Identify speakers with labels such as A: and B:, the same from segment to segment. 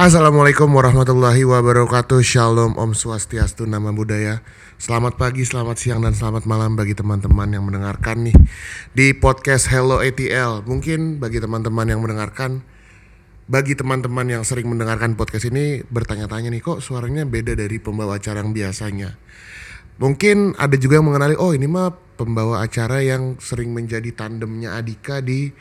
A: Assalamualaikum warahmatullahi wabarakatuh. Shalom Om Swastiastu Nama Budaya. Selamat pagi, selamat siang, dan selamat malam bagi teman-teman yang mendengarkan nih Di podcast Hello ATL Mungkin bagi teman-teman yang mendengarkan Bagi teman-teman yang sering mendengarkan podcast ini Bertanya-tanya nih kok suaranya beda dari pembawa acara yang biasanya Mungkin ada juga yang mengenali Oh ini mah pembawa acara yang sering menjadi tandemnya Adika di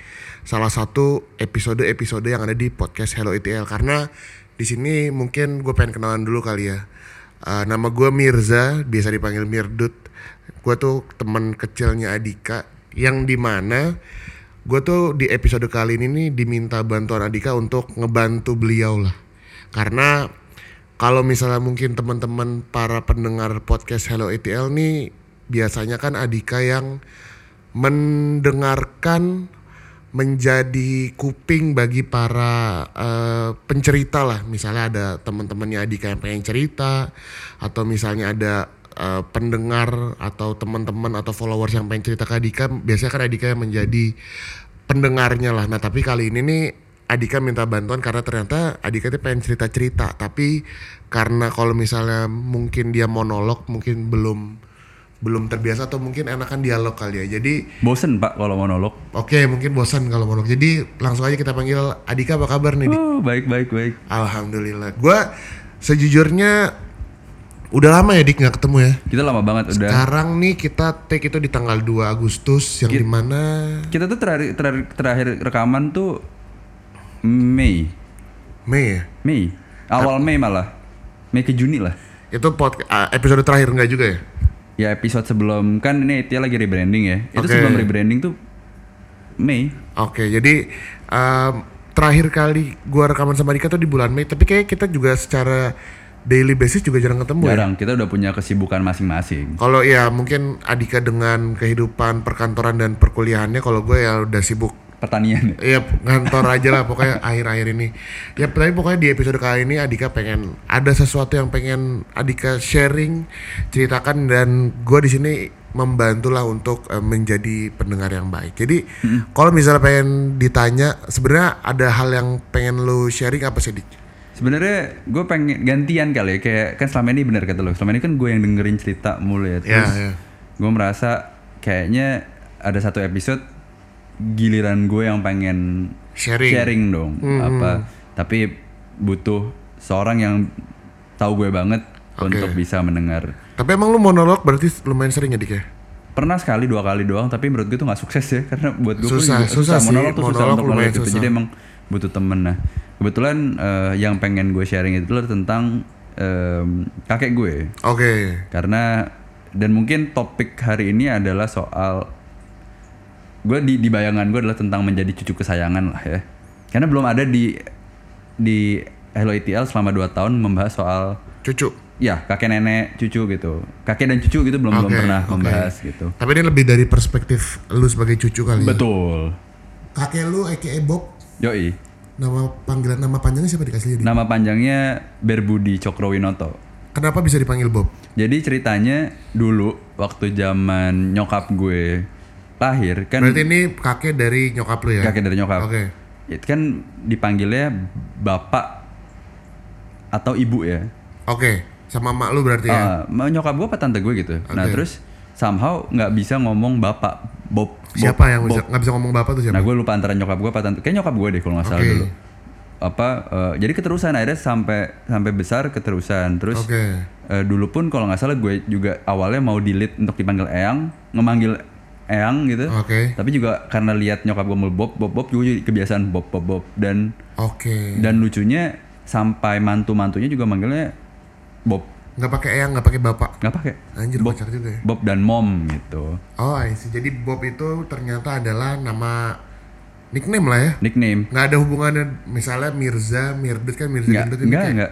A: salah satu episode-episode yang ada di podcast Hello ETL karena di sini mungkin gue pengen kenalan dulu kali ya. Uh, nama gue Mirza, biasa dipanggil Mirdut. Gue tuh teman kecilnya Adika yang di mana gue tuh di episode kali ini nih diminta bantuan Adika untuk ngebantu beliau lah. Karena kalau misalnya mungkin teman-teman para pendengar podcast Hello ETL nih biasanya kan Adika yang mendengarkan menjadi kuping bagi para uh, pencerita lah. Misalnya ada teman-temannya Adika yang pengen cerita atau misalnya ada uh, pendengar atau teman-teman atau followers yang pengen cerita ke Adika biasanya kan Adika yang menjadi pendengarnya lah. Nah tapi kali ini nih Adika minta bantuan karena ternyata Adika tuh pengen cerita-cerita tapi karena kalau misalnya mungkin dia monolog mungkin belum belum terbiasa atau mungkin enakan dialog kali ya. Jadi
B: bosen Pak kalau monolog.
A: Oke, mungkin bosan kalau monolog. Jadi langsung aja kita panggil Adika apa kabar nih?
B: Oh, baik baik baik.
A: Alhamdulillah. Gua sejujurnya udah lama ya Dik nggak ketemu ya.
B: Kita lama banget udah.
A: Sekarang nih kita take itu di tanggal 2 Agustus yang
B: Kita-
A: di mana
B: Kita tuh terakhir terakhir, terakhir rekaman tuh Mei.
A: Mei ya.
B: Mei. Awal Mei malah. Mei ke Juni lah.
A: Itu pod, episode terakhir enggak juga ya?
B: Ya episode sebelum kan ini dia lagi rebranding ya. Itu sebelum rebranding tuh Mei.
A: Oke, jadi um, terakhir kali gua rekaman sama Adika tuh di bulan Mei, tapi kayak kita juga secara daily basis juga jarang ketemu ya.
B: Jarang kita udah punya kesibukan masing-masing.
A: Kalau ya mungkin Adika dengan kehidupan perkantoran dan perkuliahannya, kalau gue ya udah sibuk.
B: Pertanian.
A: Ya
B: ya.
A: ngantor aja lah pokoknya akhir-akhir ini. Ya tapi pokoknya di episode kali ini Adika pengen ada sesuatu yang pengen Adika sharing, ceritakan dan gue di sini membantu lah untuk eh, menjadi pendengar yang baik. Jadi kalau misalnya pengen ditanya, sebenarnya ada hal yang pengen lu sharing apa sih Dik?
B: Sebenarnya gue pengen gantian kali ya kayak kan selama ini bener kata lo. Selama ini kan gue yang dengerin cerita mulu ya. Terus
A: ya.
B: gue merasa kayaknya ada satu episode giliran gue yang pengen
A: Sharing.
B: dong apa tapi butuh seorang yang tahu gue banget untuk bisa mendengar
A: Tapi emang lu monolog berarti lumayan sering ya Dik ya?
B: pernah sekali dua kali doang tapi menurut gue tuh nggak sukses ya karena buat gue pun
A: Susah, susah sih.
B: monolog tuh susah
A: Monolog
B: untuk
A: lumayan
B: gitu
A: susah.
B: jadi emang butuh temen nah kebetulan eh, yang pengen gue sharing itu adalah tentang em, kakek gue
A: Oke.
B: karena dan mungkin topik hari ini adalah soal gue di, di bayangan gue adalah tentang menjadi cucu kesayangan lah ya karena belum ada di di Hello ETL selama 2 tahun membahas soal
A: Cucu.
B: ya kakek nenek cucu gitu kakek dan cucu gitu belum belum
A: Oke,
B: pernah
A: oke.
B: membahas gitu
A: Tapi ini lebih dari perspektif lu sebagai cucu kali. ya?
B: betul
A: Kakek lu aka Bob,
B: yoi
A: nama panggilan nama panjangnya siapa dikasih jadi?
B: nama panjangnya Berbudi Cokrowinoto
A: Kenapa bisa dipanggil Bob?
B: jadi ceritanya dulu waktu zaman nyokap gue lahir kan
A: Berarti ini kakek dari nyokap lu ya?
B: kakek dari nyokap
A: Oke.
B: itu kan dipanggilnya bapak atau ibu ya
A: Oke, sama mak lu berarti ya?
B: Ah, nyokap gue apa tante gue gitu nah
A: Oke.
B: terus somehow nggak bisa ngomong bapak Bob, Bob.
A: siapa yang bisa nggak bisa ngomong bapak tuh siapa?
B: nah gue lupa antara nyokap gue apa tante kayak nyokap gue deh kalau nggak salah
A: Oke.
B: dulu apa eh, jadi keterusan akhirnya sampai sampai besar keterusan terus
A: Oke.
B: eh, dulu pun kalau nggak salah gue juga awalnya mau delete untuk dipanggil Eyang ngemanggil Eyang gitu
A: Oke.
B: tapi juga karena lihat nyokap gue mau Bob Bob Bob juga jadi kebiasaan Bob Bob Bob dan
A: Oke.
B: dan lucunya sampai mantu mantunya juga manggilnya Bob
A: Nggak pakai eyang, nggak pakai bapak.
B: nggak pakai
A: Anjir
B: Bob.
A: kocak juga ya.
B: Bob dan Mom gitu
A: Oh, I see. Jadi Bob itu ternyata adalah nama nickname lah ya.
B: nickname
A: Nggak ada hubungannya misalnya Mirza, Mirdut kan Mirza Gendut ini
B: nggak
A: kayak-
B: nggak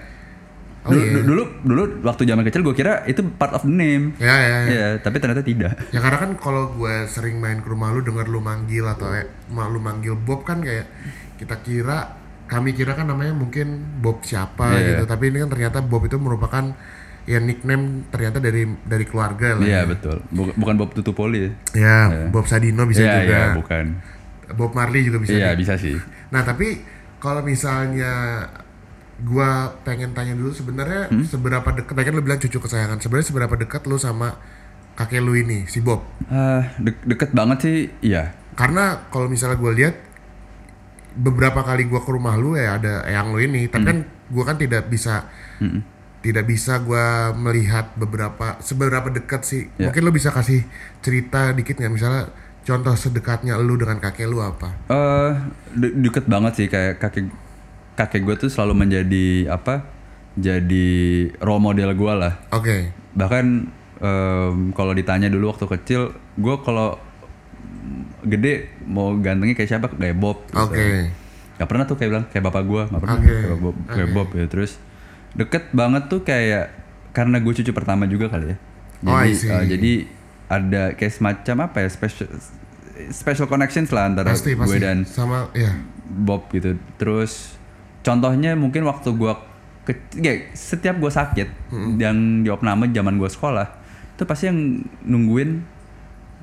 A: Oh,
B: dulu,
A: iya.
B: dulu dulu waktu zaman kecil gue kira itu part of the name
A: Ya, ya, ya.
B: Iya, tapi ternyata tidak
A: Ya karena kan kalau gue sering main ke rumah lu denger lu manggil atau eh, lu manggil Bob kan kayak kita kira kami kira kan namanya mungkin Bob siapa
B: Iya.
A: gitu tapi ini kan ternyata Bob itu merupakan ya nickname ternyata dari dari keluarga lah
B: Iya
A: ya.
B: betul Buk- bukan Bob Tutupoli
A: Ya, Bob Sadino bisa
B: Iya
A: juga.
B: iya bukan
A: Bob Marley juga bisa.
B: Iya
A: juga.
B: bisa sih
A: Nah, tapi kalau misalnya gua pengen tanya dulu sebenarnya
B: Hmm?
A: seberapa dekat tadi kan lu bilang cucu kesayangan sebenarnya seberapa dekat lu sama kakek lu ini si Bob
B: Ah, de- deket banget sih, iya.
A: karena kalau misalnya gue lihat beberapa kali gua ke rumah lu ya ada eyang lu ini tapi kan gua kan tidak bisa tidak bisa gua melihat beberapa seberapa dekat sih
B: Ya.
A: mungkin lu bisa kasih cerita dikit nggak misalnya contoh sedekatnya lu dengan kakek lu apa
B: eh de- deket banget sih kayak kakek kakek gue tuh selalu menjadi apa? Jadi role model gue lah.
A: oke
B: Bahkan em, kalau ditanya dulu waktu kecil, gue kalau gede mau gantengnya kayak siapa? Kayak Bob. gitu.
A: oke
B: Gak pernah tuh kayak bilang kayak bapak gue, gak pernah
A: Oke.
B: kayak Bob, kayak Bob ya. Terus deket banget tuh kayak karena gue cucu pertama juga kali ya.
A: Oh,
B: Jadi
A: see.
B: eh, jadi ada kayak semacam apa ya special special connections lah antara
A: pasti
B: gue
A: pasti
B: dan
A: sama ya
B: Bob gitu. Terus contohnya mungkin waktu gua ke, ya, setiap gua sakit yang di opname zaman gua sekolah itu pasti yang nungguin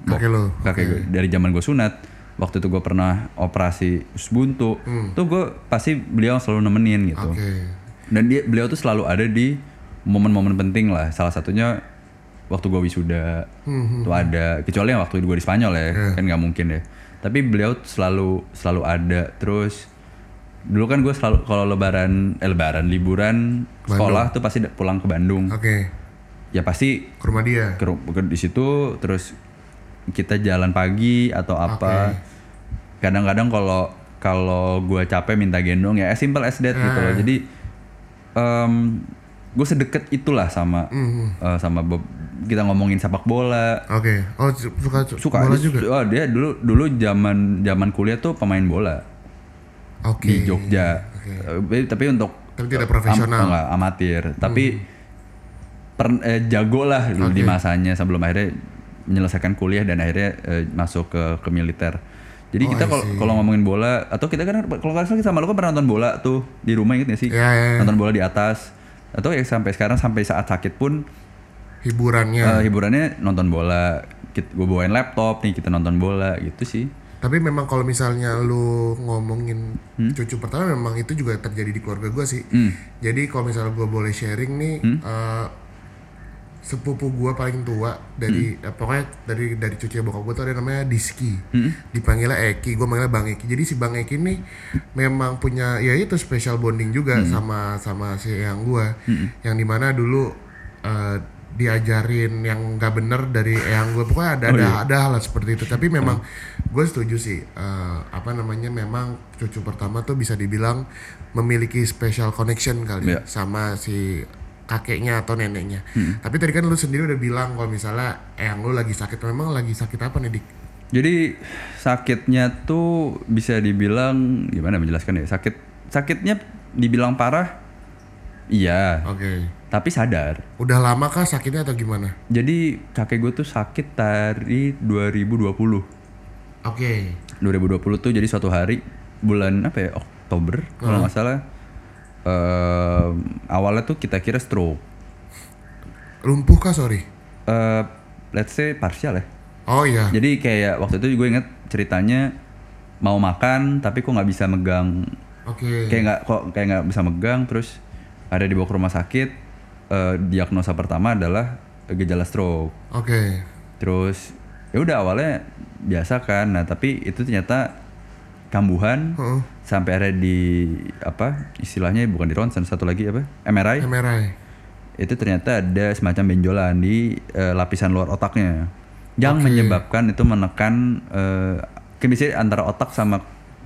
A: kakek lu
B: kakek gue dari zaman gua sunat. Waktu itu gua pernah operasi buntu. Tuh gua pasti beliau selalu nemenin gitu.
A: oke
B: Dan dia beliau tuh selalu ada di momen-momen penting lah. Salah satunya waktu gua wisuda tuh ada. Kecuali yang waktu gua di Spanyol ya, kan nggak mungkin ya. Tapi beliau selalu selalu ada. Terus dulu kan gue selalu kalau lebaran eh lebaran liburan sekolah tuh pasti pulang ke Bandung.
A: oke
B: Ya pasti
A: ke rumah dia
B: ke, ke- di situ terus kita jalan pagi atau apa. Kadang-kadang kalau kalau gue capek minta gendong ya as simple as that gitu loh. Jadi gue sedekat itulah sama eh, sama Bob. Kita ngomongin sepak bola.
A: oke oh su- suka su-
B: Suka
A: bola juga
B: oh, dia dulu dulu zaman zaman kuliah tuh pemain bola
A: oke
B: di Jogja. Eh, tapi untuk
A: Tapi tidak profesional.
B: am- enggak, amatir. Tapi per- eh, jago lah dulu di masanya sebelum akhirnya menyelesaikan kuliah dan akhirnya eh, masuk ke ke militer. Jadi
A: Oh,
B: kita kalau ngomongin bola atau kita kan kalau nggak salah kita sama lu kan pernah nonton bola tuh di rumah inget gak sih?
A: Ya, ya, ya.
B: Nonton bola di atas atau ya sampai sekarang sampai saat sakit pun
A: hiburannya
B: eh, hiburannya nonton bola. Gue bawain laptop nih kita nonton bola gitu sih.
A: Tapi memang kalau misalnya lu ngomongin
B: Hmm?
A: cucu pertama memang itu juga terjadi di keluarga gue sih. Jadi kalau misalnya gue boleh sharing nih,
B: Hmm?
A: eh, sepupu gue paling tua dari
B: Hmm?
A: eh, pokoknya dari dari cucu bokap gue tuh ada namanya Diski,
B: Hmm?
A: dipanggilnya Eki, gue manggilnya Bang Eki. Jadi si Bang Eki nih memang punya ya itu special bonding juga
B: Hmm.
A: sama sama si yang gue, yang di mana dulu eh, diajarin yang nggak bener dari yang gue pokoknya ada
B: Oh,
A: ada
B: iya.
A: ada hal seperti itu. Tapi memang gue setuju sih eh, apa namanya memang cucu pertama tuh bisa dibilang memiliki special connection kali
B: Iya.
A: sama si kakeknya atau neneknya. Tapi tadi kan lu sendiri udah bilang kalau misalnya yang lu lagi sakit memang lagi sakit apa nih dik?
B: Jadi sakitnya tuh bisa dibilang gimana menjelaskan ya sakit sakitnya dibilang parah? Iya.
A: Oke
B: tapi sadar.
A: Udah lama kah sakitnya atau gimana?
B: Jadi kakek gue tuh sakit dari 2020
A: oke.
B: 2020 tuh jadi suatu hari bulan apa ya Oktober kalau nggak salah em, awalnya tuh kita kira stroke.
A: Lumpuh kah sorry?
B: Eh, let's say partial ya.
A: Oh iya.
B: Jadi kayak waktu itu gue inget ceritanya mau makan tapi kok nggak bisa megang.
A: Oke.
B: Kayak nggak kok kayak nggak bisa megang terus ada dibawa ke rumah sakit eh, diagnosa pertama adalah gejala stroke.
A: Oke.
B: Terus ya udah awalnya biasa kan. Nah tapi itu ternyata kambuhan
A: Heeh.
B: sampai ada di apa istilahnya bukan di ronsen satu lagi apa? MRI
A: MRI
B: itu ternyata ada semacam benjolan di eh, lapisan luar otaknya. Yang
A: Oke.
B: menyebabkan itu menekan eh, kan biasanya antara otak sama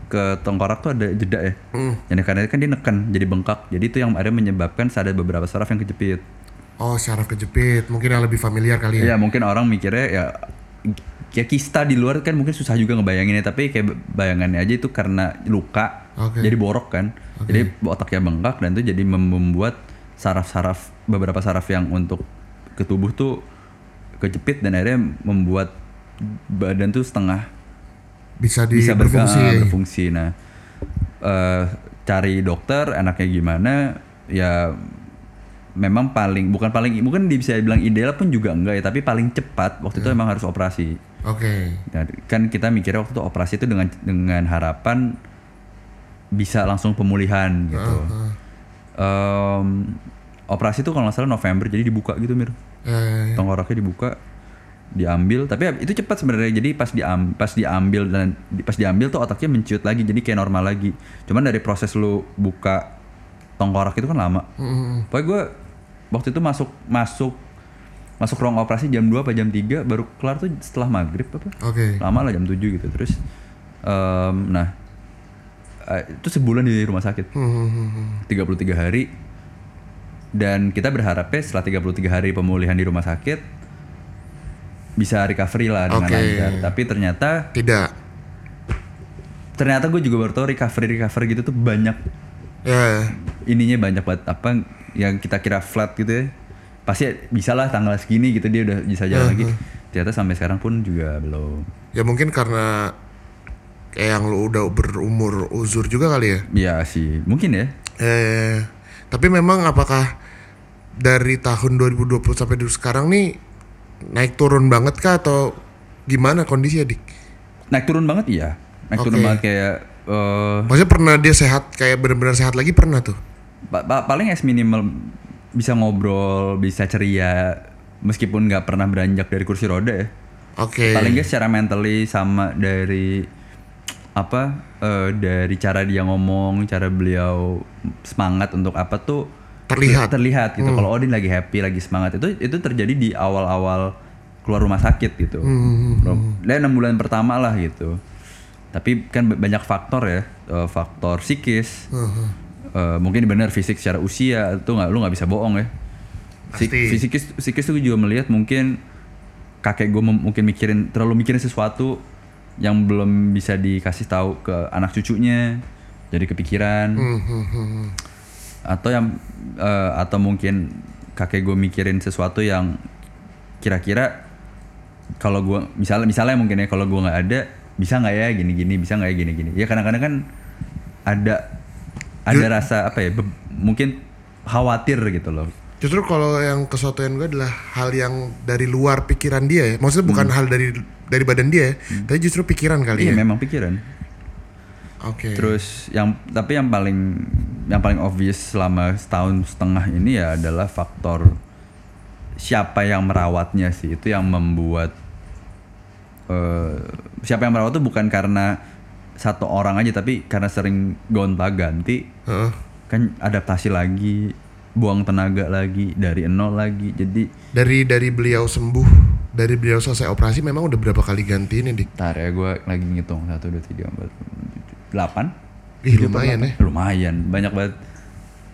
B: ke tengkorak tuh ada jeda ya.
A: Mm.
B: Jadi karena kan dia neken jadi bengkak. Jadi itu yang ada menyebabkan ada beberapa saraf yang kejepit.
A: oh syaraf kejepit mungkin yang lebih familiar kali ya
B: Ya mungkin orang mikirnya ya ya kista di luar kan mungkin susah juga ngebayanginnya tapi kayak bayangannya aja itu karena luka
A: Oke.
B: jadi borok kan jadi otaknya bengkak dan itu jadi mem- membuat saraf-saraf beberapa saraf yang untuk ke tubuh tuh kejepit dan akhirnya membuat badan tuh setengah
A: bisa di
B: bisa ber-
A: berfungsi
B: berfungsi. Nah, eh, cari dokter enaknya gimana? Ya memang paling bukan paling mungkin bisa bilang ideal pun juga enggak ya, tapi paling cepat waktu itu emang harus operasi.
A: oke
B: Nah, kan kita mikirnya waktu itu operasi itu dengan dengan harapan bisa langsung pemulihan gitu. Em, operasi tuh kalau nggak salah November jadi dibuka gitu mir
A: Eh,
B: tengkoraknya dibuka diambil tapi itu cepat sebenarnya. Jadi pas diam pas diambil dan pas diambil tuh otaknya menciut lagi jadi kayak normal lagi. Cuman dari proses lu buka tengkorak itu kan lama.
A: Mm,
B: pokoknya gue waktu itu masuk masuk masuk ruang operasi jam 2 apa jam 3 baru kelar tuh setelah maghrib apa?
A: Oke.
B: lama lah jam 7 gitu. Terus em, nah itu sebulan di rumah sakit.
A: Hmm, hmm, hmm, hmm.
B: 33 hari. Dan kita berharapnya setelah 33 hari pemulihan di rumah sakit bisa recovery lah dengan
A: Oke.
B: lancar tapi ternyata
A: Tidak.
B: ternyata gue juga baru tahu recovery recovery gitu tuh banyak
A: Ya.
B: ininya banyak banget apa yang kita kira flat gitu ya pasti bisa lah tanggal segini gitu dia udah bisa jalan lagi ternyata sampai sekarang pun juga belum
A: Ya mungkin karena kayak yang lu udah berumur uzur juga kali ya.
B: ya sih mungkin ya
A: Eh, tapi memang apakah dari tahun 2020 sampai dulu sekarang nih naik turun banget kah atau gimana kondisinya dik?
B: naik turun banget iya naik turun
A: Oke.
B: banget kayak eh,
A: Maksudnya pernah dia sehat kayak benar-benar sehat lagi pernah tuh?
B: Pa- pa- paling es minimal bisa ngobrol, bisa ceria, meskipun nggak pernah beranjak dari kursi roda ya.
A: Oke.
B: Paling nggak secara mentally sama dari apa eh, dari cara dia ngomong, cara beliau semangat untuk apa tuh
A: Terlihat.
B: terlihat gitu. Kalau Odin lagi happy, lagi semangat itu itu terjadi di awal-awal keluar rumah sakit gitu. Dan enam bulan pertama lah gitu. Tapi kan banyak faktor ya, eh, faktor psikis. Eh, mungkin benar fisik secara usia itu nggak lu nggak bisa bohong ya.
A: Pasti.
B: Fisikis psikis tuh juga melihat mungkin kakek gue mungkin mikirin terlalu mikirin sesuatu yang belum bisa dikasih tahu ke anak cucunya jadi kepikiran
A: Hmm, hmm, hmm, hmm.
B: Atau yang eh, atau mungkin kakek gue mikirin sesuatu yang kira-kira kalau gue misalnya misalnya mungkin ya kalau gue nggak ada bisa nggak ya gini-gini bisa nggak ya gini-gini. Ya kadang-kadang kan ada ada rasa apa ya mungkin khawatir gitu loh.
A: Justru kalau yang kesuatuan gue adalah hal yang dari luar pikiran dia ya. Maksudnya bukan hal dari dari badan dia ya, tapi justru pikiran kali
B: iya
A: ya.
B: memang pikiran
A: Oke.
B: terus yang tapi yang paling yang paling obvious selama setahun setengah ini ya adalah faktor siapa yang merawatnya sih itu yang membuat eh, siapa yang merawat itu bukan karena satu orang aja tapi karena sering gonta ganti
A: Heeh.
B: kan adaptasi lagi buang tenaga lagi dari nol lagi jadi
A: Dari dari beliau sembuh, dari beliau selesai operasi memang udah berapa kali ganti ini dik?
B: tar ya gue lagi ngitung. Satu dua tiga empat delapan.
A: Ih lumayan ya.
B: lumayan. Banyak banget.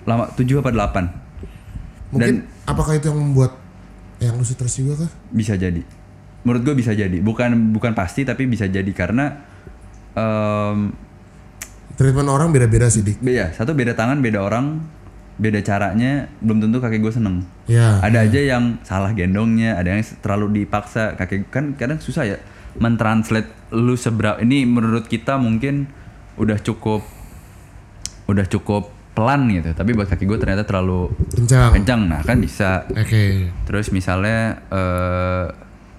B: Lama tujuh apa delapan.
A: Mungkin apakah itu yang membuat yang lu stres juga kah?
B: bisa jadi. Menurut gue bisa jadi. Bukan bukan pasti tapi bisa jadi karena em
A: Treatment orang beda-beda sih dik.
B: be- ya satu beda tangan beda orang beda caranya belum tentu kakek gue seneng
A: Ya.
B: ada aja yang salah gendongnya ada yang terlalu dipaksa kakek kan kadang susah ya mentranslate lu seberapa ini menurut kita mungkin udah cukup udah cukup pelan gitu tapi buat kaki gue ternyata terlalu
A: Kencang.
B: kencang nah kan bisa
A: Oke.
B: Terus misalnya eh,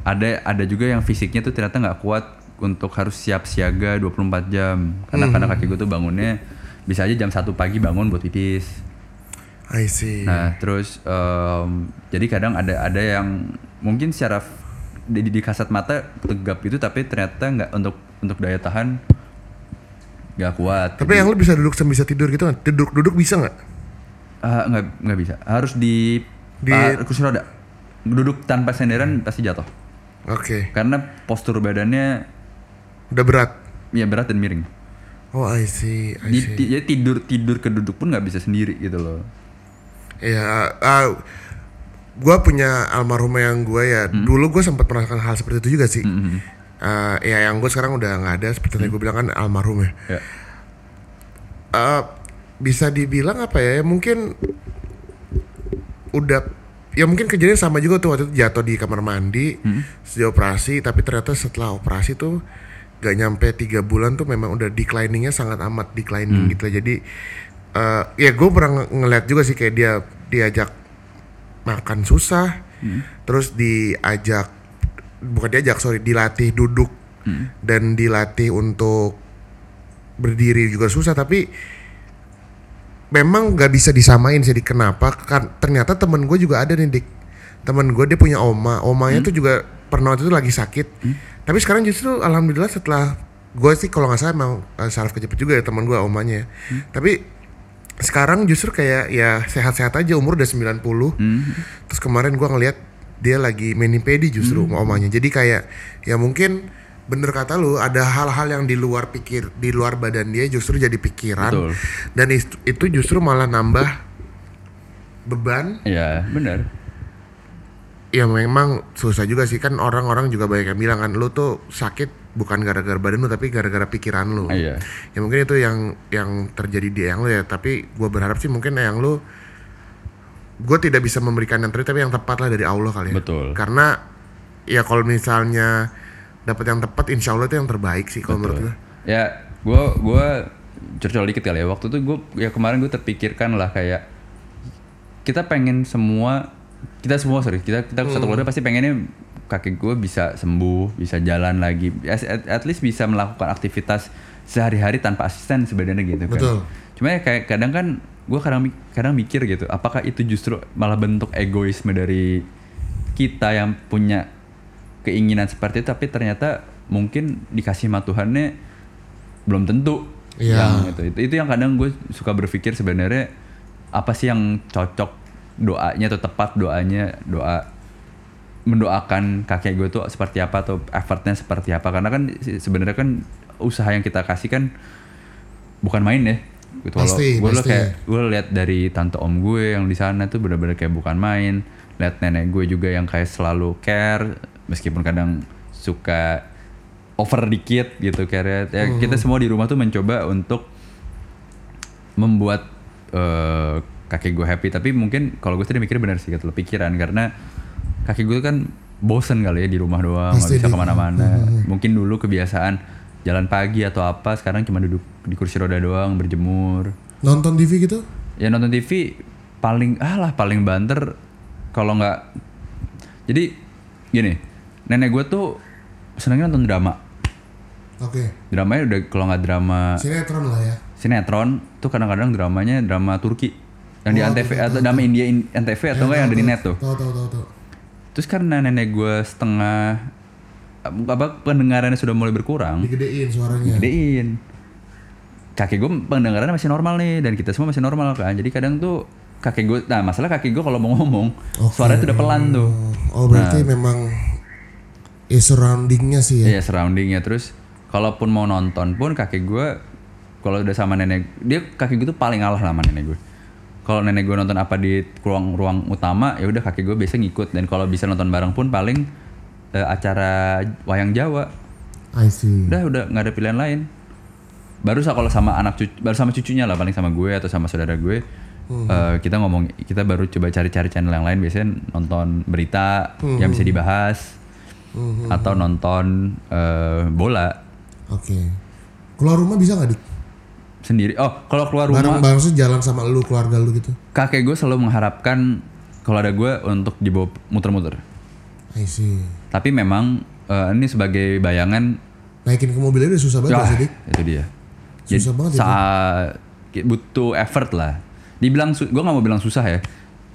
B: ada ada juga yang fisiknya tuh ternyata nggak kuat untuk harus siap siaga 24 jam. Karena karena kaki gue tuh bangunnya bisa aja jam 1 pagi bangun buat pipis.
A: I see.
B: Nah, terus em, jadi kadang ada ada yang mungkin secara di, di kasat mata tegap itu tapi ternyata nggak untuk untuk daya tahan nggak kuat.
A: Tapi yang lu bisa duduk sambil bisa tidur gitu kan? Duduk-duduk bisa nggak?
B: Ah, nggak nggak bisa. Harus di
A: Di-
B: ah, kursi roda. Duduk tanpa senderan pasti jatuh.
A: Oke.
B: Karena postur badannya
A: Udah berat.
B: ya berat dan miring.
A: Oh I see. I see.
B: Jadi tidur tidur ke duduk pun nggak bisa sendiri gitu loh.
A: Ya, ah, gue punya almarhum yang gue ya.
B: Hmm.
A: Dulu gue sempat merasakan hal seperti itu juga sih. Ah, ya yang gue sekarang udah nggak ada. Seperti yang gue bilang kan almarhum ya.
B: Ya.
A: Ah, bisa dibilang apa ya? ya Mungkin udah ya mungkin kejadian sama juga tuh waktu itu jatuh di kamar mandi sejak operasi tapi ternyata setelah operasi tuh gak nyampe tiga bulan tuh memang udah decliningnya sangat amat declining gitu jadi eh, ya gue pernah ng- ngeliat juga sih kayak dia diajak makan susah terus diajak bukan diajak sorry dilatih duduk dan dilatih untuk berdiri juga susah tapi memang nggak bisa disamain sih kenapa? Kan ternyata temen gue juga ada nih dik. Temen gue dia punya oma. Omanya tuh juga pernah waktu itu lagi sakit. Tapi sekarang justru alhamdulillah setelah gue sih kalau nggak salah emang uh, saraf kejepit juga ya temen gue omanya. Tapi sekarang justru kayak ya sehat-sehat aja. Umur udah 90 terus kemarin gue ngeliat dia lagi mani pedi justru sama omanya jadi kayak ya mungkin bener kata lu ada hal-hal yang di luar pikir di luar badan dia justru jadi pikiran.
B: Betul.
A: dan itu justru malah nambah beban.
B: Iya, benar.
A: ya memang susah juga sih. Kan orang-orang juga banyak yang bilang kan lu tuh sakit bukan gara-gara badan lu tapi gara-gara pikiran lu
B: Iya.
A: ya mungkin itu yang yang terjadi di yang lu ya tapi gue berharap sih mungkin yang lu gue tidak bisa memberikan yang terbaik tapi yang tepat lah dari Allah kali ya
B: Betul.
A: karena ya kalau misalnya dapat yang tepat insya Allah itu yang terbaik sih kalau menurut gue
B: Ya, gua gua curcol dikit kali ya. Waktu itu gua ya kemarin gue terpikirkan lah kayak kita pengen semua kita semua sorry kita kita satu keluarga pasti pengennya kakek gue bisa sembuh bisa jalan lagi at, at- least bisa melakukan aktivitas sehari-hari tanpa asisten sebenarnya gitu kan
A: Betul.
B: cuma ya kayak kadang kan gue kadang kadang mikir gitu apakah itu justru malah bentuk egoisme dari kita yang punya keinginan seperti itu tapi ternyata mungkin dikasih sama Tuhannya belum tentu
A: Iya.
B: yang itu, itu itu yang kadang gue suka berpikir sebenarnya apa sih yang cocok doanya atau tepat doanya doa mendoakan kakek gue tuh seperti apa atau effortnya seperti apa. Karena kan se- sebenarnya kan usaha yang kita kasih kan bukan main ya. Gitu.
A: Pasti,
B: gue lo kayak gue lihat dari tante om gue yang di sana tuh benar-benar kayak bukan main. Lihat nenek gue juga yang kayak selalu care meskipun kadang suka over dikit gitu care. Ya
A: Hmm.
B: kita semua di rumah tuh mencoba untuk membuat eh, kakek gue happy. Tapi mungkin kalau gue tadi mikir benar sih gitu loh, pikiran. Karena kakek gue kan bosen kali ya di rumah doang nggak bisa
A: di-
B: ke mana-mana. Mungkin dulu kebiasaan jalan pagi atau apa sekarang cuma duduk di kursi roda doang berjemur.
A: Nonton TV gitu?
B: Ya nonton TV paling ah lah paling banter kalau nggak jadi gini nenek gue tuh senengnya nonton drama.
A: Oke.
B: Dramanya udah kalau nggak drama
A: sinetron lah ya.
B: Sinetron tuh kadang-kadang dramanya drama Turki. Yang di
A: Oh,
B: Antv
A: tahu,
B: atau drama India in- Antv atau enggak yang ada di net tuh.
A: Tahu tahu tahu tahu
B: terus karena nenek gue setengah apa pendengarannya sudah mulai berkurang
A: digedein suaranya.
B: gedein kakek gue pendengarannya masih normal nih dan kita semua masih normal kan. Jadi kadang tuh kakek gue nah masalah kakek gue kalau mau ngomong
A: Oke.
B: suaranya tuh udah pelan tuh.
A: Oh berarti memang ya surroundingnya sih ya?
B: Iya surroundingnya. Terus kalaupun mau nonton pun kakek gue kalau udah sama nenek dia kakek gue tuh paling ngalah sama nenek gue. Kalau nenek gue nonton apa di ruang-ruang utama ya udah kakek gue biasa ngikut. Dan kalau bisa nonton bareng pun paling eh, acara wayang Jawa.
A: I see.
B: Udah udah nggak ada pilihan lain. Baru kalau sama anak cucu baru sama cucunya lah paling sama gue atau sama saudara gue eh, kita ngomong kita baru coba cari-cari channel yang lain. Biasanya nonton berita yang bisa dibahas atau nonton eh, bola.
A: Oke. Keluar rumah bisa nggak dik
B: sendiri. Oh, kalau keluar rumah,
A: bareng bareng sih jalan sama lu keluarga lu gitu
B: kakek gue selalu mengharapkan kalau ada gue untuk dibawa muter-muter.
A: I see
B: Tapi memang eh, ini sebagai bayangan,
A: naikin ke mobilnya udah susah banget
B: wah,
A: sih
B: itu dia.
A: Susah banget itu.
B: sa- butuh effort lah. Dibilang, gue nggak mau bilang susah ya,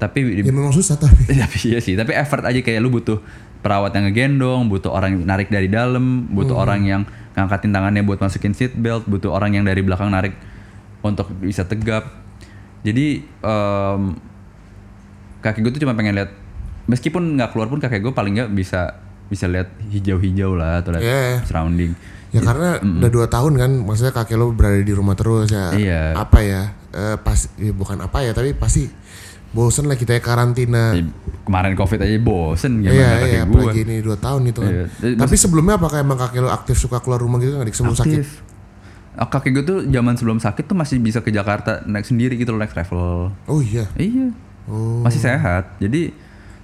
B: tapi
A: ya memang susah tapi
B: tapi iya sih. Tapi effort aja kayak lu butuh perawat yang ngegendong, butuh orang yang narik dari dalam, butuh
A: Hmm.
B: orang yang ngangkatin tangannya buat masukin seat belt, butuh orang yang dari belakang narik untuk bisa tegap. Jadi em, kakek gue tuh cuma pengen lihat, meskipun nggak keluar pun kakek gue paling nggak bisa bisa lihat hijau-hijau lah atau lihat
A: Iya.
B: surrounding.
A: ya karena udah dua tahun kan maksudnya kakek lo berada di rumah terus ya
B: Iya.
A: apa ya eh, pas ya bukan apa ya tapi pasti bosen lah kita ya karantina
B: Ya, Kemarin covid aja bosen gimana
A: Iya,
B: kakek
A: iya,
B: gue.
A: apalagi ini dua tahun itu kan.
B: Iya.
A: Tapi sebelumnya apakah emang kakek lo aktif suka keluar rumah gitu nggak sebelum sakit?
B: aktif. Ah, Kakek gue tuh zaman sebelum sakit tuh masih bisa ke Jakarta naik sendiri gitu loh naik travel.
A: Oh iya.
B: Iya.
A: Oh.
B: Masih sehat. Jadi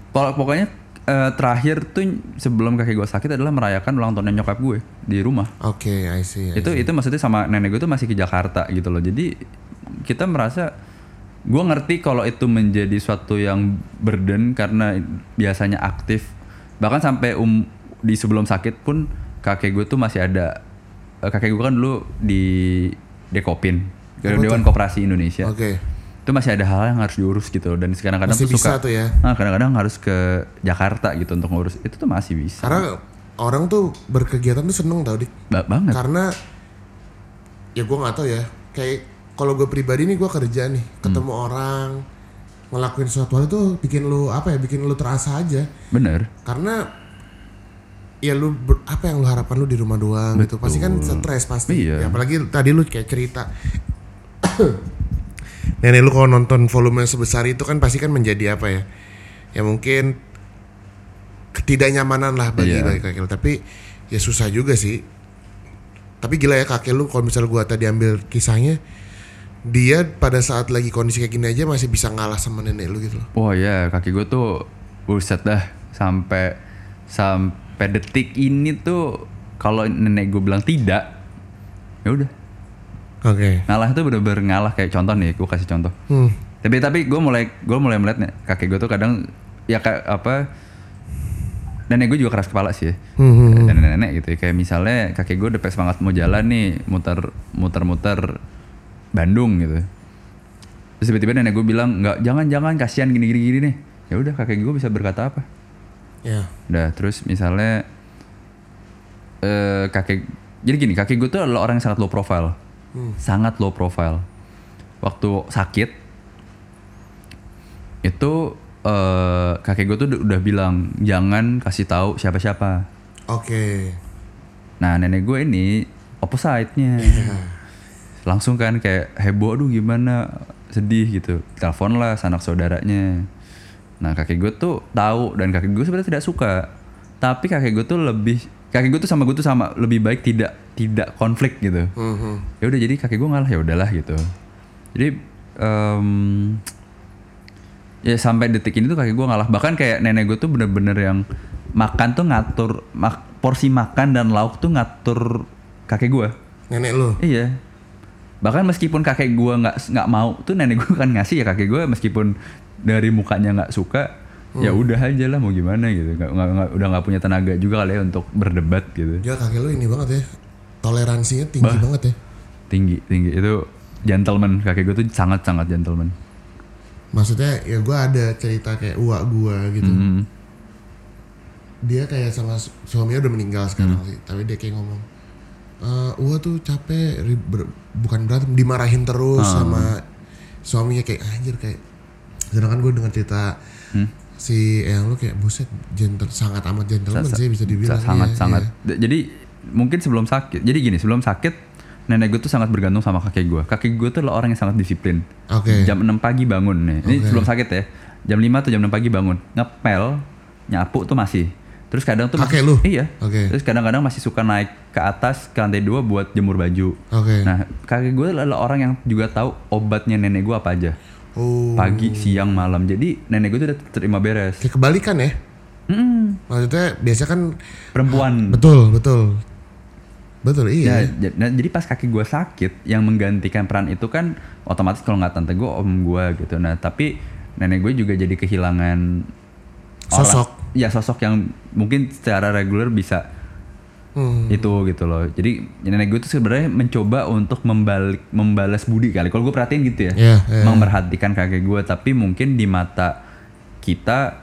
B: pok- pokoknya eh, terakhir tuh sebelum kakek gue sakit adalah merayakan ulang tahunnya nyokap gue di rumah.
A: Oke, I see. I
B: Itu itu maksudnya sama nenek gue tuh masih ke Jakarta gitu loh. Jadi kita merasa gue ngerti kalau itu menjadi suatu yang burden karena biasanya aktif. Bahkan sampai um di sebelum sakit pun kakek gue tuh masih ada eh, kakek gue kan dulu di Dekopin, Dewan Koperasi Indonesia.
A: Oke.
B: itu masih ada hal yang harus diurus gitu dan kadang-kadang
A: Masih
B: tuh
A: bisa
B: suka
A: tuh ya.
B: Nah, kadang-kadang harus ke Jakarta gitu untuk ngurus itu tuh masih bisa
A: Karena orang tuh berkegiatan tuh seneng tau dik.
B: Ba- banget
A: Karena ya gue nggak tahu ya. Kayak kalau gue pribadi nih gue kerja nih, ketemu
B: Hmm.
A: orang ngelakuin sesuatu hal itu bikin lu apa ya? Bikin lu terasa aja.
B: bener
A: Karena ya lu ber- apa yang lu harapkan lu di rumah doang gitu. Pasti kan stres pasti.
B: Iya.
A: Ya, apalagi tadi lu kayak cerita nenek lu kalau nonton volume sebesar itu kan pasti kan menjadi apa ya? Ya mungkin ketidaknyamanan lah bagi
B: Iya.
A: bagi kakek lu. Tapi ya susah juga sih. Tapi gila ya kakek lu kalau misalnya gua tadi ambil kisahnya dia pada saat lagi kondisi kayak gini aja masih bisa ngalah sama nenek lu gitu loh.
B: Wah ya kaki gue tuh buset dah sampai sampai detik ini tuh kalau nenek gue bilang tidak ya udah
A: Oke.
B: ngalah itu bener-bener ngalah kayak contoh nih gue kasih contoh
A: Hmm.
B: tapi tapi gue mulai gue mulai melihat nih kakek gue tuh kadang ya kayak apa nenek gue juga keras kepala sih ya.
A: Hmm.
B: dan nenek gitu ya. kayak misalnya kakek gue udah semangat mau jalan nih muter muter muter Bandung gitu. Terus tiba-tiba nenek gue bilang nggak jangan jangan kasihan gini gini gini nih. Ya udah kakek gue bisa berkata apa.
A: Ya.
B: udah terus misalnya eh kakek jadi gini kakek gue tuh adalah orang yang sangat low profile. Sangat low profile. Waktu sakit itu eh kakek gue tuh udah- bilang jangan kasih tahu siapa-siapa.
A: Oke.
B: nah nenek gue ini opposite-nya langsung kan kayak heboh aduh gimana? Sedih gitu. Telepon lah sanak saudaranya. Nah kakek gue tuh tahu dan kakek gue sebenarnya tidak suka. Tapi kakek gue tuh lebih kakek gue tuh sama gue tuh sama lebih baik tidak tidak konflik gitu.
A: Mhm.
B: ya udah jadi kakek gue ngalah ya udahlah gitu. Jadi em, ya sampai detik ini tuh kakek gue ngalah. Bahkan kayak nenek gue tuh bener-bener yang makan tuh ngatur mak- porsi makan dan lauk tuh ngatur kakek gue.
A: Nenek lu.
B: iya bahkan meskipun kakek gue nggak nggak mau tuh nenek gue kan ngasih ya kakek gue meskipun dari mukanya nggak suka ya udah aja lah mau gimana gitu nggak, nggak- nggak- udah nggak punya tenaga juga kali ya untuk berdebat gitu
A: Dia kakek lu ini banget ya. Toleransinya tinggi banget ya.
B: tinggi tinggi itu gentleman kakek gue tuh sangat sangat gentleman
A: Maksudnya ya gua ada cerita kayak uak gua gitu.
B: Hmm.
A: Dia kayak sama su- suaminya udah meninggal sekarang
B: Hmm.
A: sih. Tapi dia kayak ngomong, eh Uwa tuh capek, ber- bukan berantem, dimarahin terus
B: Ah.
A: sama suaminya kayak anjir kayak. Sedangkan gue dengar cerita
B: Hmm.
A: si yang lu kayak buset gentle sangat amat gentleman sih bisa dibilang
B: sangat
A: iya,
B: sangat. D- jadi mungkin sebelum sakit jadi gini sebelum sakit nenek gue tuh sangat bergantung sama kakek gue kakek gue tuh adalah orang yang sangat disiplin
A: Oke.
B: jam 6 pagi bangun nih ini
A: Oke.
B: sebelum sakit ya jam 5 atau jam 6 pagi bangun ngepel nyapu tuh masih terus kadang tuh masih-
A: lu?
B: iya
A: Oke.
B: terus kadang-kadang masih suka naik ke atas ke lantai dua buat jemur baju
A: Oke.
B: nah kakek gue adalah orang yang juga tahu obatnya nenek gue apa aja
A: Oh.
B: pagi siang malam jadi nenek gue tuh udah terima beres
A: Kayak kebalikan ya.
B: Mm,
A: Maksudnya biasa kan
B: perempuan
A: betul betul betul
B: Ya,
A: iya.
B: j- nah, jadi pas kaki gue sakit, yang menggantikan peran itu kan otomatis kalau nggak tante gue om gue gitu. Nah tapi nenek gue juga jadi kehilangan
A: Sosok.
B: Orang, ya sosok yang mungkin secara reguler bisa
A: Hmm.
B: itu gitu loh. Jadi nenek gue tuh sebenarnya mencoba untuk membalik membalas budi kali. Kalau gue perhatiin gitu ya,
A: Iya, iya.
B: memperhatikan kakek gue. Tapi mungkin di mata kita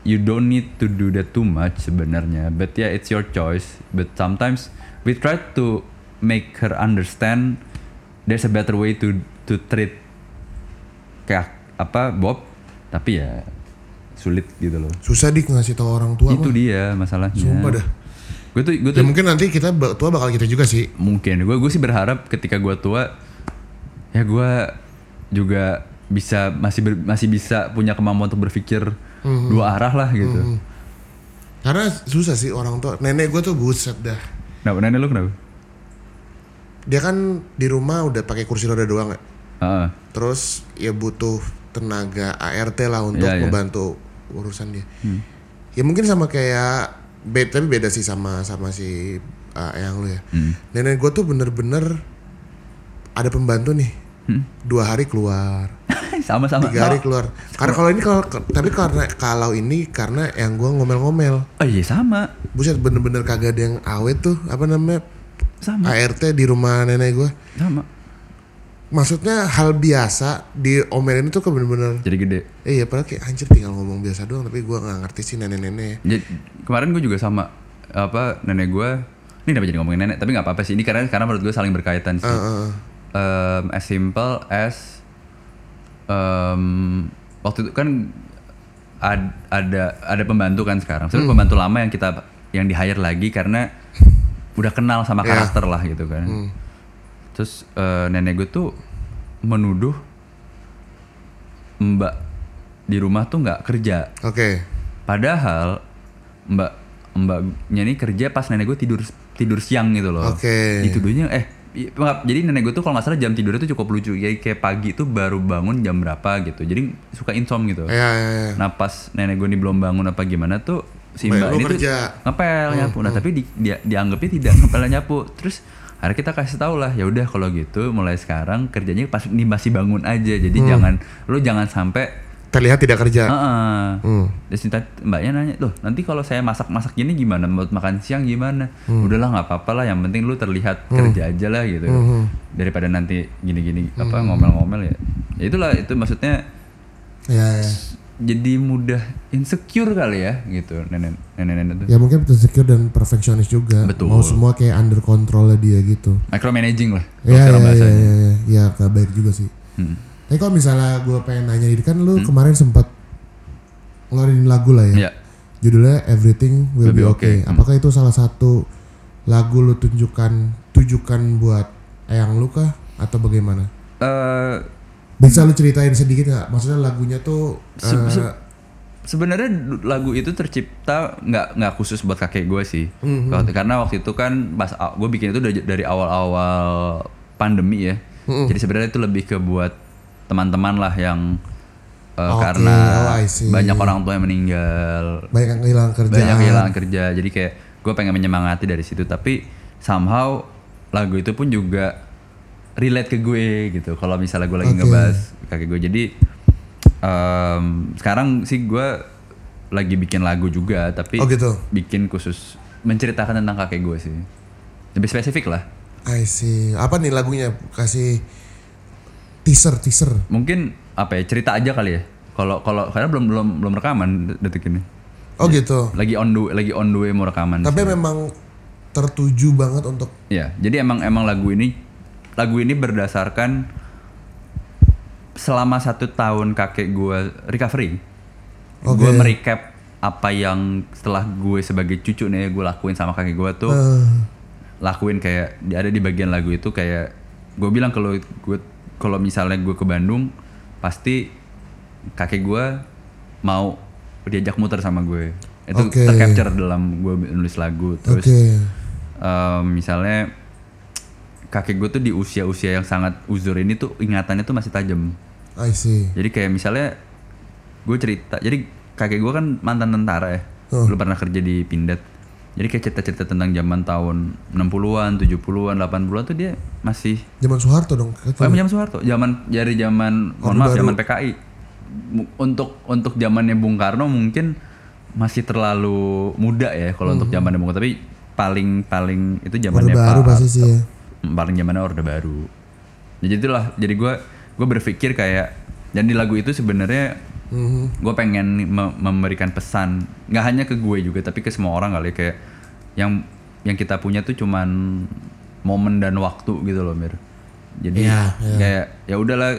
B: you don't need to do that too much sebenarnya. But yeah, it's your choice. But sometimes we try to make her understand there's a better way to to treat kayak apa Bob. Tapi ya sulit gitu loh.
A: Susah dik ngasih tahu orang tua.
B: itu
A: mah.
B: dia masalahnya.
A: Sumpah dah.
B: Gue tuh gue
A: Ya
B: tuh
A: mungkin nanti kita tua bakal kita juga sih.
B: mungkin gue gue sih berharap ketika gue tua ya gue juga bisa masih ber- masih bisa punya kemampuan untuk berpikir dua arah lah gitu.
A: Karena susah sih orang tua. Nenek gue tuh buset dah.
B: Nah, nenek lu kenapa?
A: Dia kan di rumah udah pakai kursi roda doang ya.
B: Heeh.
A: Terus ya butuh tenaga ART lah untuk
B: Iya, iya.
A: membantu urusan dia. Ya mungkin sama kayak beda tapi beda sih sama sama si uh, yang lu ya.
B: Hmm.
A: Nenek gue tuh bener-bener ada pembantu nih.
B: Hmm.
A: Dua hari keluar,
B: Sama-sama.
A: tiga hari keluar. Karena kalau ini kalau tapi karena kalau ini karena yang gue ngomel-ngomel.
B: Oh iya sama.
A: Buset bener-bener kagak ada yang awet tuh apa namanya
B: Sama.
A: ART di rumah nenek gue.
B: Sama.
A: Maksudnya hal biasa diomelin itu kan bener-bener
B: jadi gede
A: eh, iya padahal kayak anjir tinggal ngomong biasa doang tapi gua nggak ngerti sih nenek-nenek
B: Jadi, kemarin gue juga sama apa nenek gue ini kenapa jadi ngomongin nenek tapi nggak apa-apa sih ini karena karena menurut gue saling berkaitan sih
A: Heeh.
B: um, as simple as um, waktu itu kan ad- ada ada pembantu kan sekarang sebenarnya
A: Hmm.
B: pembantu lama yang kita yang di hire lagi karena udah kenal sama
A: Iya.
B: karakter lah gitu kan
A: Hmm.
B: Terus eh, nenek gue tuh menuduh mbak di rumah tuh nggak kerja
A: oke
B: Padahal mbak mbaknya ini kerja pas nenek gue tidur tidur siang gitu loh.
A: Oke.
B: Dituduhnya eh jadi nenek gue tuh kalau nggak salah jam tidurnya tuh cukup lucu. Kayak kayak pagi tuh baru bangun jam berapa gitu. Jadi suka insom gitu.
A: ya ya ya
B: Nah pas nenek gue ini belum bangun apa gimana tuh si
A: Mbak
B: mbak ini tuh
A: kerja. Hmm,
B: ngepel nyapu. Nah tapi di, dia dianggapnya tidak ngepel nyapu. Terus akhirnya kita kasih tau lah ya udah kalau gitu mulai sekarang kerjanya pas ini masih bangun aja. Jadi
A: Hmm.
B: jangan lu jangan sampai
A: terlihat tidak kerja
B: Heeh.
A: Hmm.
B: Terus ntar mbaknya nanya, loh nanti kalau saya masak-masak gini gimana? Mau makan siang gimana?
A: Hmm.
B: Udahlah nggak apa-apa lah, yang penting lu terlihat kerja aja lah gitu.
A: Hmm.
B: Daripada nanti gini-gini apa ngomel-ngomel ya. Ya itulah itu maksudnya
A: ya ya
B: jadi mudah insecure kali ya gitu nenek nenek tuh.
A: ya mungkin insecure dan perfeksionis juga
B: Betul.
A: mau semua kayak under controlnya dia gitu
B: Micromanaging lah. kalau
A: Iya iya
B: sekarang
A: iya
B: bahasanya.
A: iya ya, ya gak baik juga sih.
B: Hmm.
A: Tapi kalau misalnya gue pengen nanya ini kan lu kemarin sempat ngeluarin lagu lah ya.
B: Iya.
A: Judulnya Everything Will,
B: Will
A: Be
B: Be
A: Okay.
B: Okay. Hmm.
A: Apakah itu salah satu lagu lu tunjukkan tujukan buat eyang lu kah atau bagaimana?
B: Eh,
A: Bisa lu ceritain sedikit nggak? Maksudnya lagunya tuh
B: Se-
A: eh,
B: se- sebenarnya lagu itu tercipta nggak nggak khusus buat kakek gue sih. Waktu- karena waktu itu kan pas gue bikin itu dari, awal-awal pandemi ya. Jadi sebenarnya itu lebih ke buat teman-teman lah yang uh,
A: Oke,
B: karena
A: oh,
B: banyak orang tua yang meninggal.
A: Banyak yang kehilangan kerjaan.
B: banyak kehilangan kerja. Jadi kayak gue pengen menyemangati dari situ. Tapi somehow lagu itu pun juga relate ke gue gitu kalau misalnya gue lagi
A: Oke.
B: ngebahas kakek gue jadi em, sekarang sih gue lagi bikin lagu juga tapi
A: Oh, gitu.
B: bikin khusus menceritakan tentang kakek gue sih lebih spesifik lah
A: I see. Apa nih lagunya? Kasih teaser teaser.
B: mungkin apa ya cerita aja kali ya kalau kalau karena belum belum belum rekaman detik ini
A: Oh gitu.
B: lagi on the lagi on the way mau rekaman
A: Tapi memang tertuju banget untuk
B: Ya, jadi emang emang lagu ini lagu ini berdasarkan selama satu tahun kakek gue recovery,
A: Oke.
B: gue merecap apa yang setelah gue sebagai cucu nih gue lakuin sama kakek gue tuh
A: eh,
B: lakuin kayak di- ada di bagian lagu itu kayak gue bilang kalau gue kalau misalnya gue ke Bandung pasti kakek gue mau diajak muter sama gue itu
A: Oke.
B: tercapture dalam gue nulis lagu terus
A: Oke.
B: em, misalnya kakek gue tuh di usia-usia yang sangat uzur ini tuh ingatannya tuh masih tajam.
A: I see.
B: Jadi kayak misalnya gue cerita, jadi kakek gue kan mantan tentara ya,
A: Oh.
B: dulu pernah kerja di Pindad. Jadi kayak cerita-cerita tentang zaman tahun 60-an, 70-an, 80-an tuh dia masih
A: Zaman Soeharto dong.
B: Oh, zaman Soeharto, zaman dari zaman mohon maaf
A: Baru.
B: zaman PKI. Untuk untuk zamannya Bung Karno mungkin masih terlalu muda ya kalau untuk zamannya Bung Karno, tapi paling paling itu zamannya
A: baru
B: Pak
A: pasti sih ya.
B: Paling zamannya Orde Baru. Jadi itulah, jadi gue gue berpikir kayak dan di lagu itu sebenarnya
A: Mhm.
B: gue pengen me- memberikan pesan nggak hanya ke gue juga tapi ke semua orang kali kayak yang yang kita punya tuh cuman momen dan waktu gitu loh mir jadi
A: Iya, iya.
B: kayak ya udahlah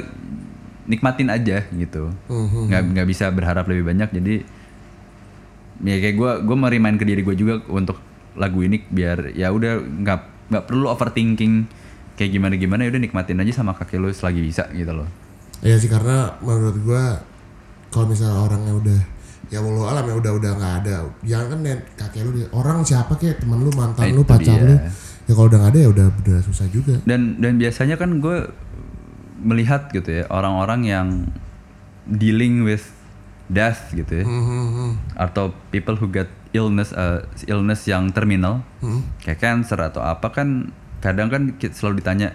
B: nikmatin aja gitu
A: Mhm.
B: nggak nggak bisa berharap lebih banyak jadi ya kayak gue gue merimain ke diri gue juga untuk lagu ini biar ya udah nggak nggak perlu overthinking kayak gimana gimana ya udah nikmatin aja sama kakek lu selagi bisa gitu loh.
A: Iya sih karena menurut gua kalau misalnya orangnya udah ya walau alam ya udah udah nggak ada. Jangan kan nen- kakek lu orang siapa kayak teman lu mantan
B: Nah,
A: lu pacar
B: dia.
A: lu. Ya kalau udah nggak ada ya udah udah susah juga.
B: Dan dan biasanya kan gue melihat gitu ya orang-orang yang dealing with death gitu ya.
A: Mhm.
B: atau people who get illness uh, illness yang terminal.
A: Hmm.
B: kayak cancer atau apa kan kadang kan kita selalu ditanya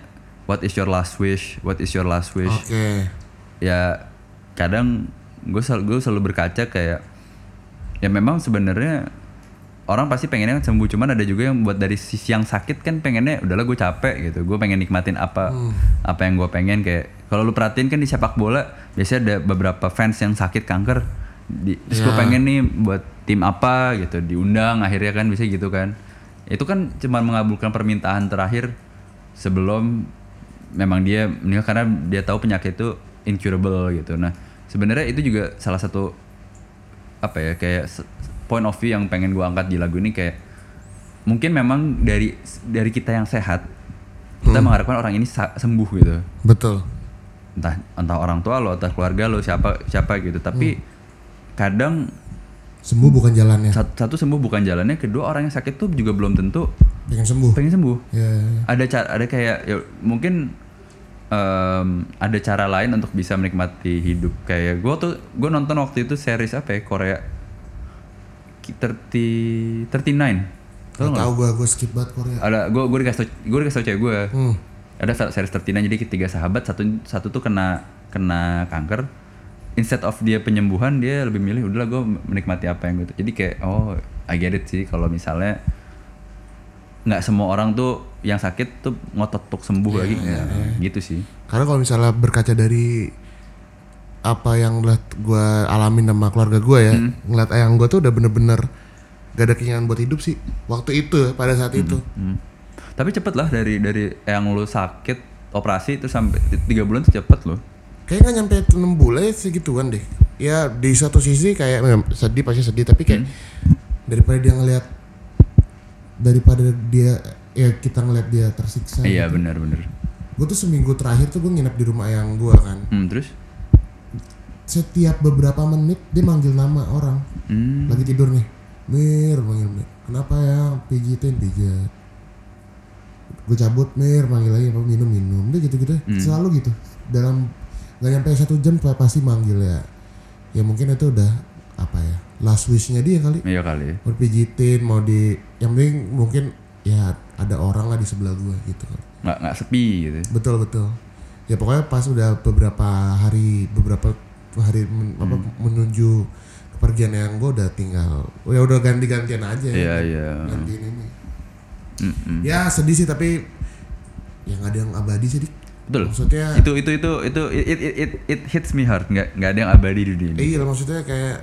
B: what is your last wish? What is your last wish?
A: Oke.
B: Ya kadang gue selalu gue selalu berkaca kayak ya memang sebenarnya orang pasti pengennya kan sembuh cuman ada juga yang buat dari sisi yang sakit kan pengennya udahlah gue capek gitu. Gue pengen nikmatin apa apa yang gue pengen. Kayak kalau lu perhatiin kan di sepak bola biasanya ada beberapa fans yang sakit kanker di, terus gue
A: Ya.
B: pengen nih buat tim apa gitu diundang akhirnya kan bisa gitu kan. Itu kan cuma mengabulkan permintaan terakhir sebelum memang dia meninggal karena dia tahu penyakit itu incurable gitu. Nah sebenarnya itu juga salah satu apa ya kayak point of view yang pengen gua angkat di lagu ini kayak mungkin memang dari dari kita yang sehat kita mengharapkan orang ini sembuh gitu.
A: Betul.
B: entah entah orang tua lo entah keluarga lo siapa siapa gitu. Tapi kadang
A: Sembuh bukan jalannya.
B: satu, satu sembuh bukan jalannya kedua orang yang sakit tuh juga belum tentu
A: Pengen sembuh.
B: pengen sembuh
A: Ya, ya, ya.
B: ada cara ada kayak ya mungkin em, ada cara lain untuk bisa menikmati hidup kayak gue tuh gue nonton waktu itu series apa ya Korea Ki- 30 39
A: Gak tau gue, gue skip banget Korea.
B: ada gue gue dikasih tau- gue dikasih tau cewek gue
A: Hmm.
B: ada series 39 jadi tiga sahabat satu satu tuh kena kena kanker instead of dia penyembuhan dia lebih milih udahlah gue menikmati apa yang gitu jadi kayak oh I get it sih kalau misalnya nggak semua orang tuh yang sakit tuh ngotot untuk sembuh lagi ya, gitu sih
A: Karena kalau misalnya berkaca dari apa yang gue alamin sama keluarga gue ya, ngeliat ayang gue tuh udah bener-bener gak ada keinginan buat hidup sih. Waktu itu, pada saat itu.
B: Hmm. tapi cepet lah dari dari yang lu sakit operasi itu sampai tiga bulan tuh cepet loh
A: Kayaknya nggak nyampe 6 bulan ya segituan deh. Ya di satu sisi kayak eh, sedih pasti sedih tapi kayak daripada dia ngelihat daripada dia ya kita ngelihat dia tersiksa.
B: iya benar-benar
A: Gue tuh seminggu terakhir tuh gue nginep di rumah ayang gue kan.
B: hmm, terus
A: Setiap beberapa menit dia manggil nama orang.
B: hmm,
A: Lagi tidur nih. Mir manggil Mir. Kenapa ya pijitin pijat. Gue cabut Mir manggil lagi apa minum minum. Udah gitu gitu. Selalu gitu. Dalam nggak nyampe satu jam pa- pasti manggil ya. Ya mungkin itu udah apa ya last wishnya dia kali.
B: iya kali
A: Mau pijitin mau di yang penting mungkin ya ada orang lah di sebelah gue gitu
B: nggak nggak sepi gitu
A: Betul betul. Ya pokoknya pas udah beberapa hari beberapa hari men- apa, menuju kepergian yang gue udah tinggal. Ya udah ganti-gantian aja.
B: iya iya
A: Gantiin ini.
B: Mm-mm.
A: Ya sedih sih tapi yang ada yang abadi sih dik.
B: Betul.
A: Maksudnya
B: itu itu itu itu it it it, it, it hits me hard. Nggak nggak ada yang abadi di dunia ini.
A: iya maksudnya kayak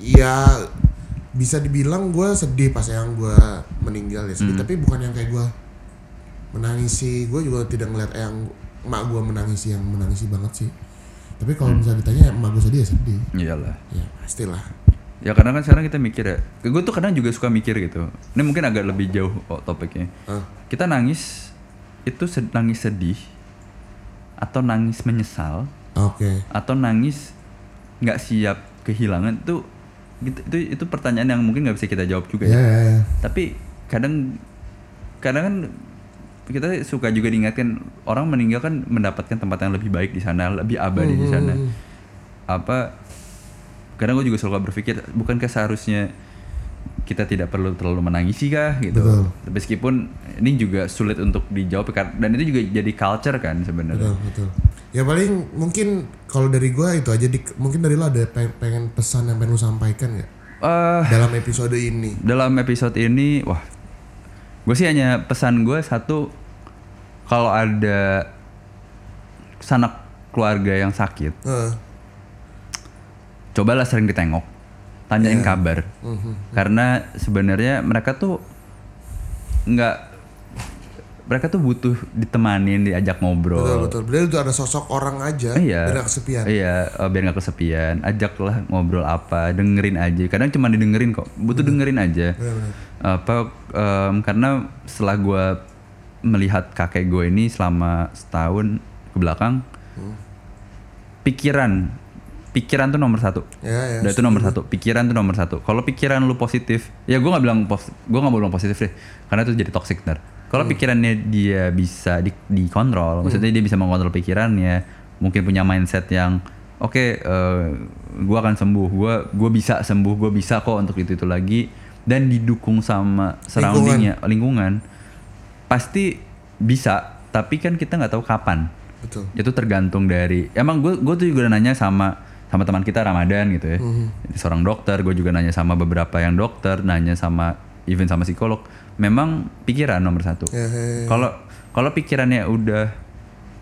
A: ya bisa dibilang gue sedih pas yang gue meninggal ya sedih tapi bukan yang kayak gue menangisi gue juga tidak ngeliat yang emak gue menangisi yang menangisi banget sih tapi kalau misalnya ditanya emak gue sedih ya sedih
B: Iyalah.
A: ya pastilah
B: Ya karena kan sekarang kita mikir ya. Gue tuh kadang juga suka mikir gitu. Ini mungkin agak lebih jauh kok topiknya.
A: Ah.
B: Kita nangis itu sed- nangis sedih atau nangis menyesal
A: oke
B: atau nangis nggak siap kehilangan itu itu itu, itu pertanyaan yang mungkin nggak bisa kita jawab juga
A: ya,
B: ya.
A: ya, ya.
B: tapi kadang kadang kan kita suka juga diingatkan orang meninggal kan mendapatkan tempat yang lebih baik di sana lebih abadi di sana apa kadang gue juga selalu berpikir bukankah seharusnya kita tidak perlu terlalu menangisi kah gitu.
A: Betul.
B: meskipun ini juga sulit untuk dijawab dan itu juga jadi culture kan sebenarnya.
A: Betul betul. Ya paling mungkin kalau dari gue itu aja dik. Mungkin dari lo ada pe- pengen pesan yang pengen lo sampaikan nggak?
B: Eh,
A: dalam episode ini.
B: Dalam episode ini wah. Gue sih hanya pesan gue satu kalau ada sanak keluarga yang sakit
A: Heeh.
B: cobalah sering ditengok tanyain kabar karena sebenarnya mereka tuh nggak mereka tuh butuh ditemanin diajak ngobrol
A: betul betul betul itu ada sosok orang aja
B: Iya.
A: biar nggak kesepian
B: Iya, eh, biar nggak kesepian. Ajaklah ngobrol apa, dengerin aja. Kadang cuma didengerin kok. Butuh dengerin aja.
A: Benar-benar.
B: Apa em, karena setelah gua melihat kakek gue ini selama setahun ke belakang, pikiran, pikiran tuh nomor satu.
A: ya ya
B: Udah itu nomor satu. Pikiran tuh nomor satu. Kalau pikiran lu positif, ya gua nggak bilang pos, gua nggak bilang positif deh, karena itu jadi toxic ntar. Kalau pikirannya dia bisa di, dikontrol, maksudnya dia bisa mengontrol pikirannya, mungkin punya mindset yang oke, eh, gua akan sembuh, gua gua bisa sembuh, gua bisa kok untuk itu itu lagi, dan didukung sama surroundingnya, lingkungan, pasti bisa. Tapi kan kita nggak tahu kapan
A: betul
B: itu tergantung dari emang gue gue tuh juga nanya sama sama teman kita Ramadan gitu ya seorang dokter gue juga nanya sama beberapa yang dokter nanya sama even sama psikolog memang pikiran nomor satu
A: Ya, ya, ya.
B: kalau kalau pikirannya udah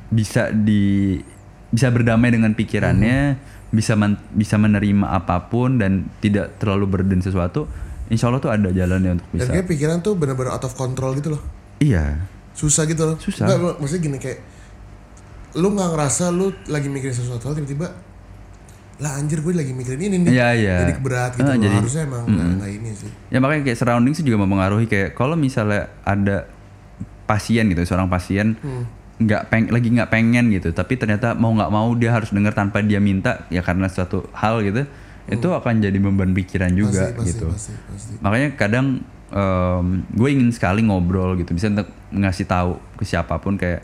B: bisa di bisa berdamai dengan pikirannya bisa men- bisa menerima apa pun dan tidak terlalu burden sesuatu insya Allah tuh ada jalannya untuk
A: Dan
B: bisa
A: kayak pikiran tuh bener-bener out of control gitu loh.
B: iya
A: Susah gitu loh.
B: Susah.
A: Nggak, lu- maksudnya gini kayak lu nggak ngerasa lu lagi mikirin sesuatu tiba-tiba lah anjir gue lagi mikirin ini nih.
B: Iya, iya.
A: Jadi berat gitu
B: Ah,
A: loh.
B: jadi-
A: Harusnya emang nggak nggak ini sih.
B: Ya makanya kayak surrounding sih juga mempengaruhi kayak kalau misalnya ada pasien gitu, seorang pasien
A: Hmm.
B: nggak peng lagi nggak pengen gitu, tapi ternyata mau nggak mau dia harus dengar tanpa dia minta ya karena suatu hal gitu, itu akan jadi beban pikiran juga
A: Hmm. pasti,
B: gitu.
A: Pasti, pasti.
B: Makanya kadang em, gue ingin sekali ngobrol gitu, bisa untuk ngasih tahu ke siapa pun kayak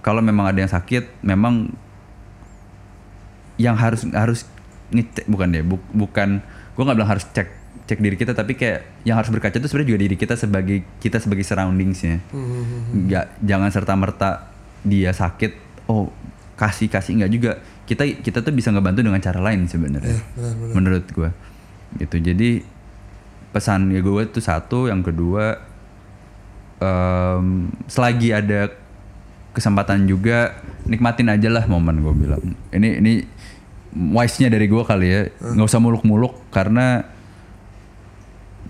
B: kalau memang ada yang sakit, memang yang harus harus ngecek bukan deh, bu- bukan gue nggak bilang harus cek cek diri kita, tapi kayak yang harus berkaca itu sebenarnya juga diri kita sebagai kita sebagai surroundingsnya,
A: Hmm,
B: nggak jangan serta merta dia sakit, oh kasih kasih nggak juga, kita kita tuh bisa ngebantu dengan cara lain sebenarnya
A: Iya, benar-benar.
B: menurut gue gitu jadi pesan ya gue tuh satu yang kedua em, selagi ada kesempatan juga nikmatin aja lah momen gue bilang. Ini ini wise nya dari gue kali ya. Nggak usah muluk-muluk karena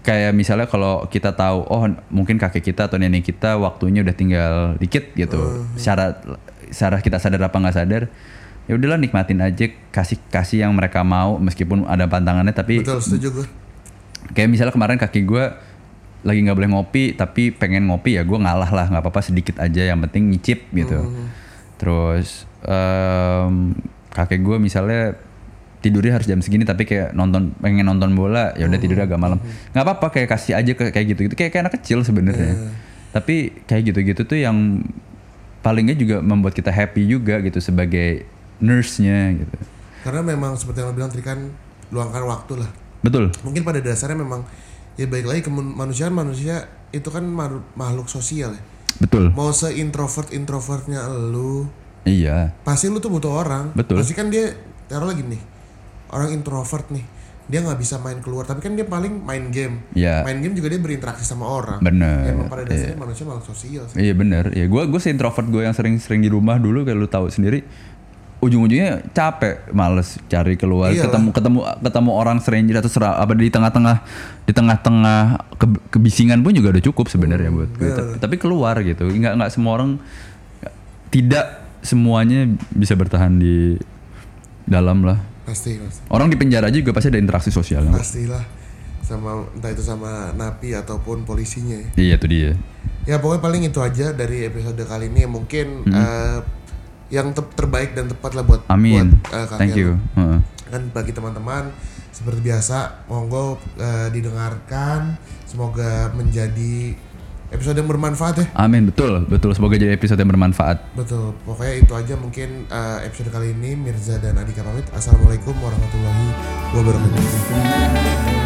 B: kayak misalnya kalau kita tahu oh mungkin kakek kita atau nenek kita waktunya udah tinggal dikit gitu. Secara secara kita sadar apa nggak sadar ya udahlah nikmatin aja kasih kasih yang mereka mau meskipun ada pantangannya tapi
A: Betul, setuju gue.
B: kayak misalnya kemarin kaki gue lagi nggak boleh ngopi tapi pengen ngopi ya gue ngalah lah nggak apa-apa sedikit aja yang penting nyicip gitu. Terus em, kakek gue misalnya tidurnya harus jam segini tapi kayak nonton pengen nonton bola ya udah tidurnya agak malam. Nggak apa-apa kayak kasih aja ke- kayak gitu gitu kayak kayak anak kecil sebenarnya. Tapi kayak gitu-gitu tuh yang palingnya juga membuat kita happy juga gitu sebagai nurse-nya gitu.
A: Karena memang seperti yang lo bilang tadi kan luangkan waktu lah.
B: betul.
A: Mungkin pada dasarnya memang ya baik lagi kemanusiaan manusia itu kan ma- makhluk sosial ya.
B: betul
A: Mau seintrovert introvertnya lu,
B: iya
A: pasti lu tuh butuh orang.
B: Betul.
A: Pasti kan dia taruh lagi nih orang introvert nih, dia nggak bisa main keluar, tapi kan dia paling main game.
B: Iya.
A: Main game juga dia berinteraksi sama orang.
B: Bener,
A: Emang pada dasarnya manusia makhluk sosial sih.
B: Iya bener, ya gue gue introvert gue yang sering-sering di rumah dulu kayak lu tahu sendiri ujung-ujungnya capek, males cari keluar,
A: Iyalah.
B: ketemu ketemu ketemu orang stranger atau sera, apa di tengah-tengah di tengah-tengah ke- kebisingan pun juga udah cukup sebenarnya buat gue. Tapi, tapi keluar gitu, nggak nggak semua orang tidak semuanya bisa bertahan di dalam lah.
A: Pasti, pasti.
B: Orang di penjara juga pasti ada interaksi sosial.
A: Pastilah sama entah itu sama napi ataupun polisinya ya.
B: Iya itu dia.
A: Ya pokoknya paling itu aja dari episode kali ini mungkin eh, yang te- terbaik dan tepat lah buat
B: Amin.
A: buat eh, kakek
B: Thank you. Heeh.
A: Kan bagi teman-teman seperti biasa monggo eh, didengarkan semoga menjadi episode yang bermanfaat ya.
B: Amin betul betul semoga jadi episode yang bermanfaat.
A: Betul. Pokoknya itu aja mungkin eh, episode kali ini Mirza dan Adika pamit. Assalamualaikum warahmatullahi wabarakatuh.